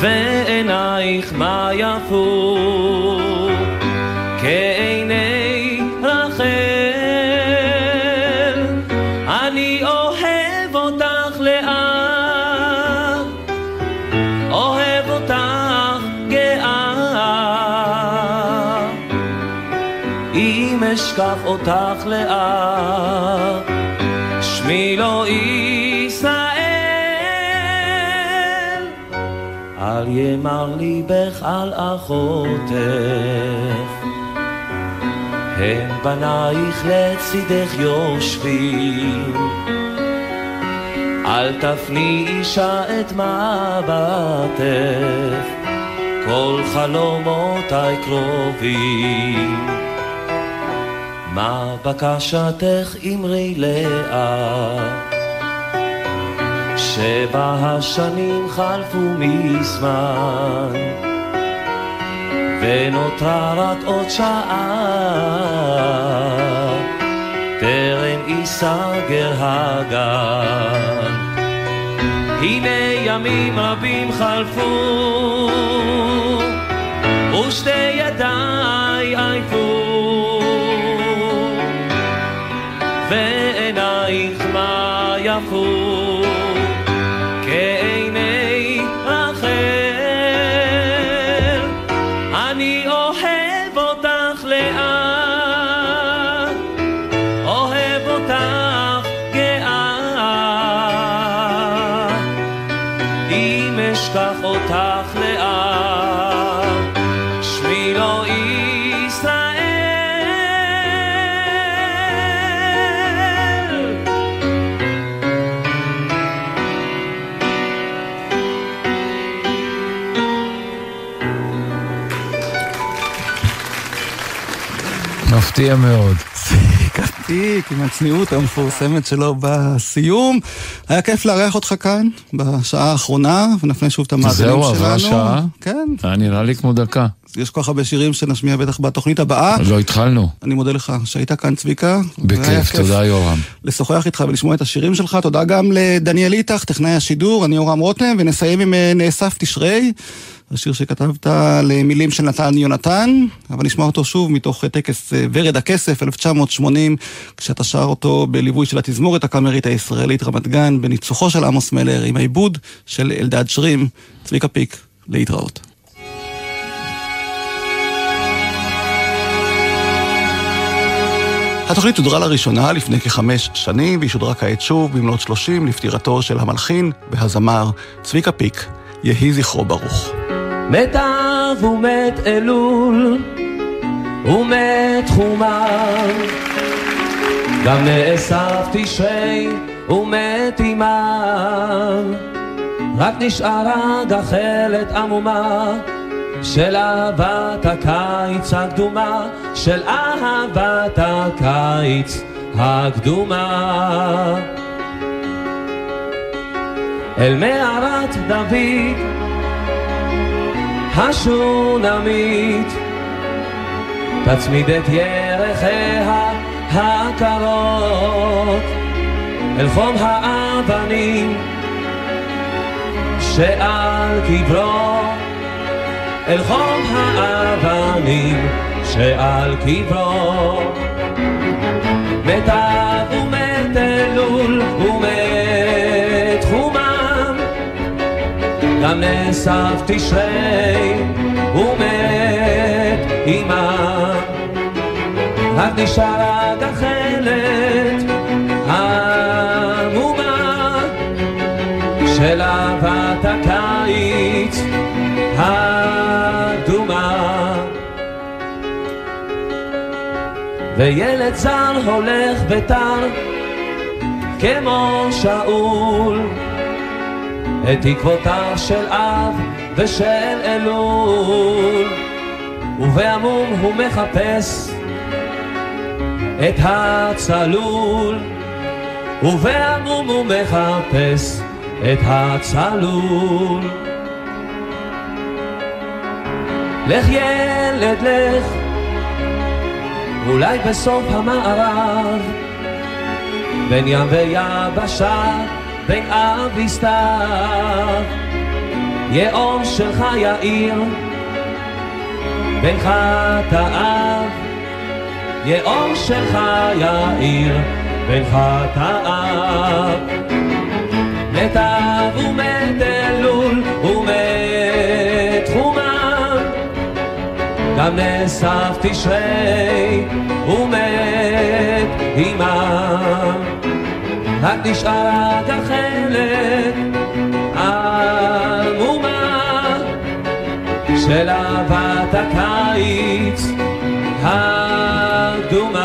Speaker 2: ועינייך מה יפו אשכח אותך לאט. שמי לא ישראל. אל ימר ליבך על אחותך הם בנייך לצידך יושבים. אל תפני אישה את מבטך. כל חלומותיי קרובים מה בקשתך אמרי לאט שבה השנים חלפו מזמן ונותרה רק עוד שעה. טרם ייסגר הגן. הנה ימים רבים חלפו ושתי ידיי
Speaker 3: מפתיע מאוד.
Speaker 1: עתיק, עם הצניעות המפורסמת שלו בסיום. היה כיף לארח אותך כאן בשעה האחרונה, ונפנה שוב את המאזינים שלנו.
Speaker 3: זהו, עברה שעה?
Speaker 1: כן.
Speaker 3: היה נראה לי כמו דקה.
Speaker 1: יש כל כך הרבה שירים שנשמיע בטח בתוכנית הבאה.
Speaker 3: לא התחלנו.
Speaker 1: אני מודה לך שהיית כאן, צביקה.
Speaker 3: בכיף,
Speaker 1: כיף
Speaker 3: תודה יורם.
Speaker 1: לשוחח איתך ולשמוע את השירים שלך. תודה גם לדניאל איתך, טכנאי השידור, אני יורם רותם, ונסיים עם אה, נאסף תשרי. השיר שכתבת למילים של נתן יונתן, אבל נשמע אותו שוב מתוך טקס אה, ורד הכסף, 1980, כשאתה שר אותו בליווי של התזמורת הקאמרית הישראלית רמת גן, בניצוחו של עמוס מלר, עם העיבוד של אלדד שרים, צביקה פיק, להתראות. התוכנית הודרה לראשונה לפני כחמש שנים, והיא שודרה כעת שוב במלאת שלושים לפטירתו של המלחין והזמר צביקה פיק, יהי זכרו ברוך.
Speaker 2: מת אב ומת אלול ומת חומה גם נאסף תשרי ומת עמם רק נשארה גחלת עמומה של אהבת הקיץ הקדומה של אהבת הקיץ הקדומה. אל מערת דוד השונמית. תצמיד את ירחיה הקרות אל חום האבנים שעל קברו. אל חום האבנים שעל קברו. מת גם נאסף תשרי ומת עמם רק נשארה גחלת עמומה של אהבת הקיץ האדומה. וילד זר הולך ותר כמו שאול את תקוותיו של אב ושל אלול. ובעמום הוא מחפש את הצלול. ובעמום הוא מחפש את הצלול. לך ילד לך, אולי בסוף המערב, בין ים ויבשה, בין אב לסתיו, יאור שלך יאיר, בין חטאיו, יאור שלך יאיר, בין חטאיו. נתב ומת אלול ומת חומה גם נאסף תשרי ומת עמם רק נשאר גחלת עמומה של אהבת הקיץ הקדומה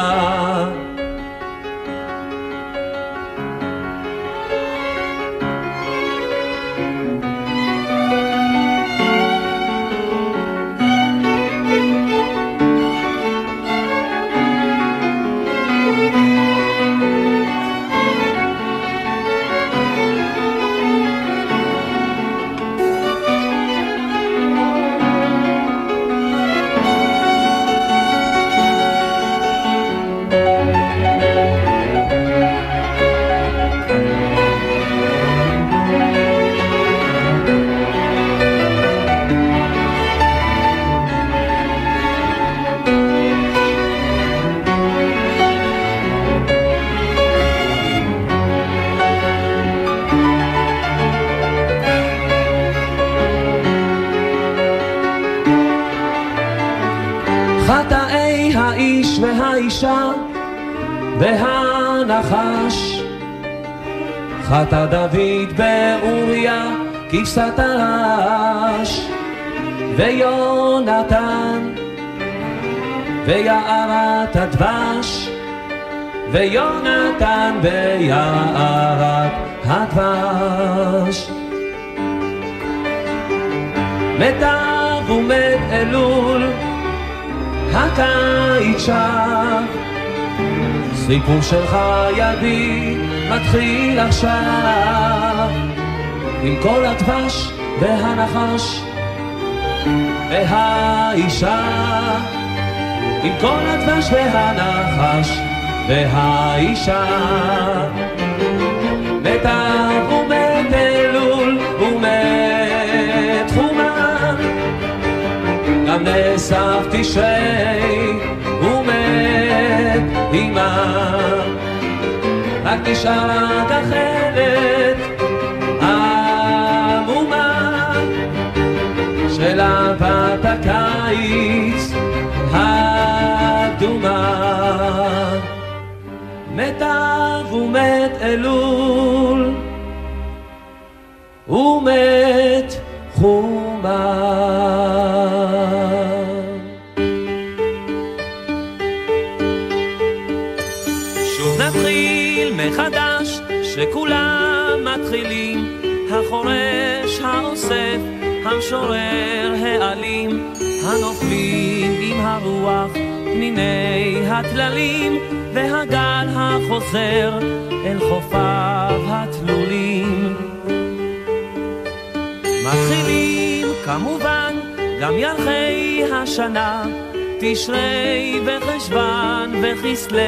Speaker 2: האיש והאישה והנחש. חטא דוד באוריה כבשת הרש. ויונתן ויערת הדבש. ויונתן ביערת הדבש. מתה ומת אלול הקיץ שם. סיפור של חייבי מתחיל עכשיו, עם כל הדבש והנחש והאישה, עם כל הדבש והנחש והאישה. מתה נאסף תשרי ומת עמם רק נשארה גחלת עמומה של אהבת הקיץ הקדומה מתה ומת אלול ומת חומה המשורר, העלים, הנופלים עם הרוח, פניני הטללים, והגל החוזר אל חופיו התלולים. מתחילים כמובן גם ירחי השנה, תשרי וחשוון וכסלו.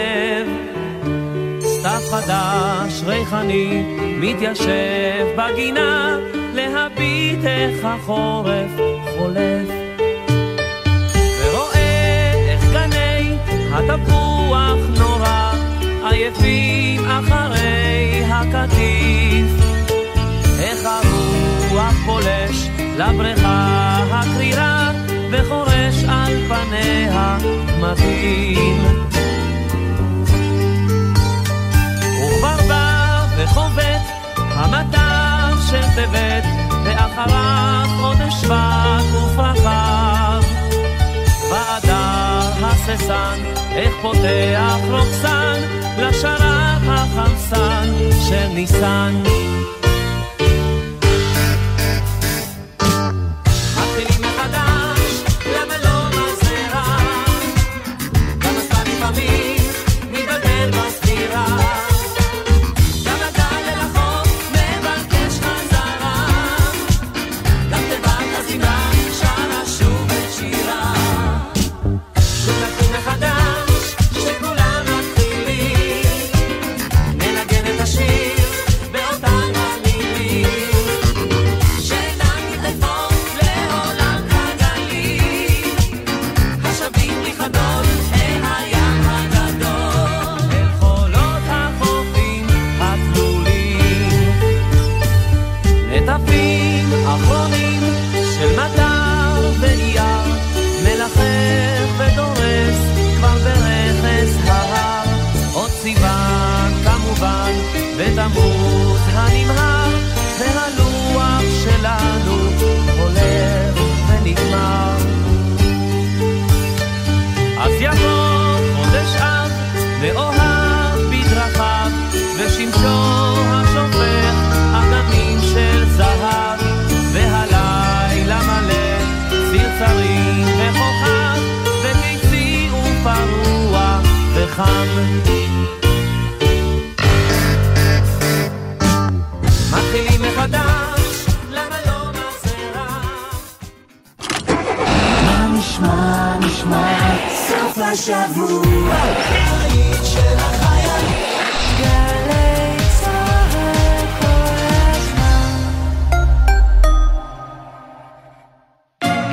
Speaker 2: סתיו חדש ריחני מתיישב בגינה להביט איך החורף חולף. ורואה איך גני התפוח נורא עייפים אחרי הקטיף. איך הרוח פולש לבריכה הקרירה וחורש על פניה מתאים. וכבר בא וחובט המטר של טבת, ואחריו חודש שבט ופרחיו. באדר הססן, איך פותח רוקסן, לשרב החמסן של ניסן.
Speaker 7: השבוע. הבית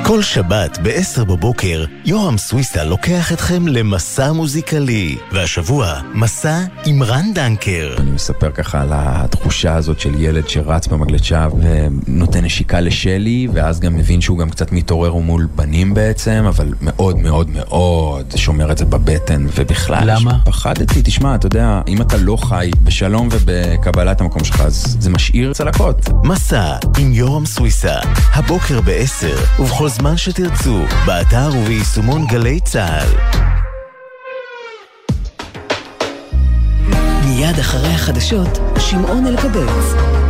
Speaker 8: כל שבת ב-10 בבוקר, יורם סוויסה לוקח אתכם למסע מוזיקלי. והשבוע, מסע עם רן דנקר.
Speaker 9: אני מספר ככה על התחושה הזאת של ילד שרץ במגלצ'ה ונותן נשיקה לשלי, ואז גם מבין שהוא גם קצת מתעורר מול בנים בעצם, אבל מאוד מאוד מאוד שומר את זה בבטן, ובכלל...
Speaker 3: למה?
Speaker 9: פחדתי, תשמע, אתה יודע, אם אתה לא חי בשלום ובקבלת המקום שלך, אז זה משאיר צלקות.
Speaker 8: מסע עם יורם סוויסה, הבוקר ב-10, ובכל זמן שתרצו, באתר וביישומון גלי צה"ל.
Speaker 10: מיד אחרי החדשות, שמעון אלקבץ.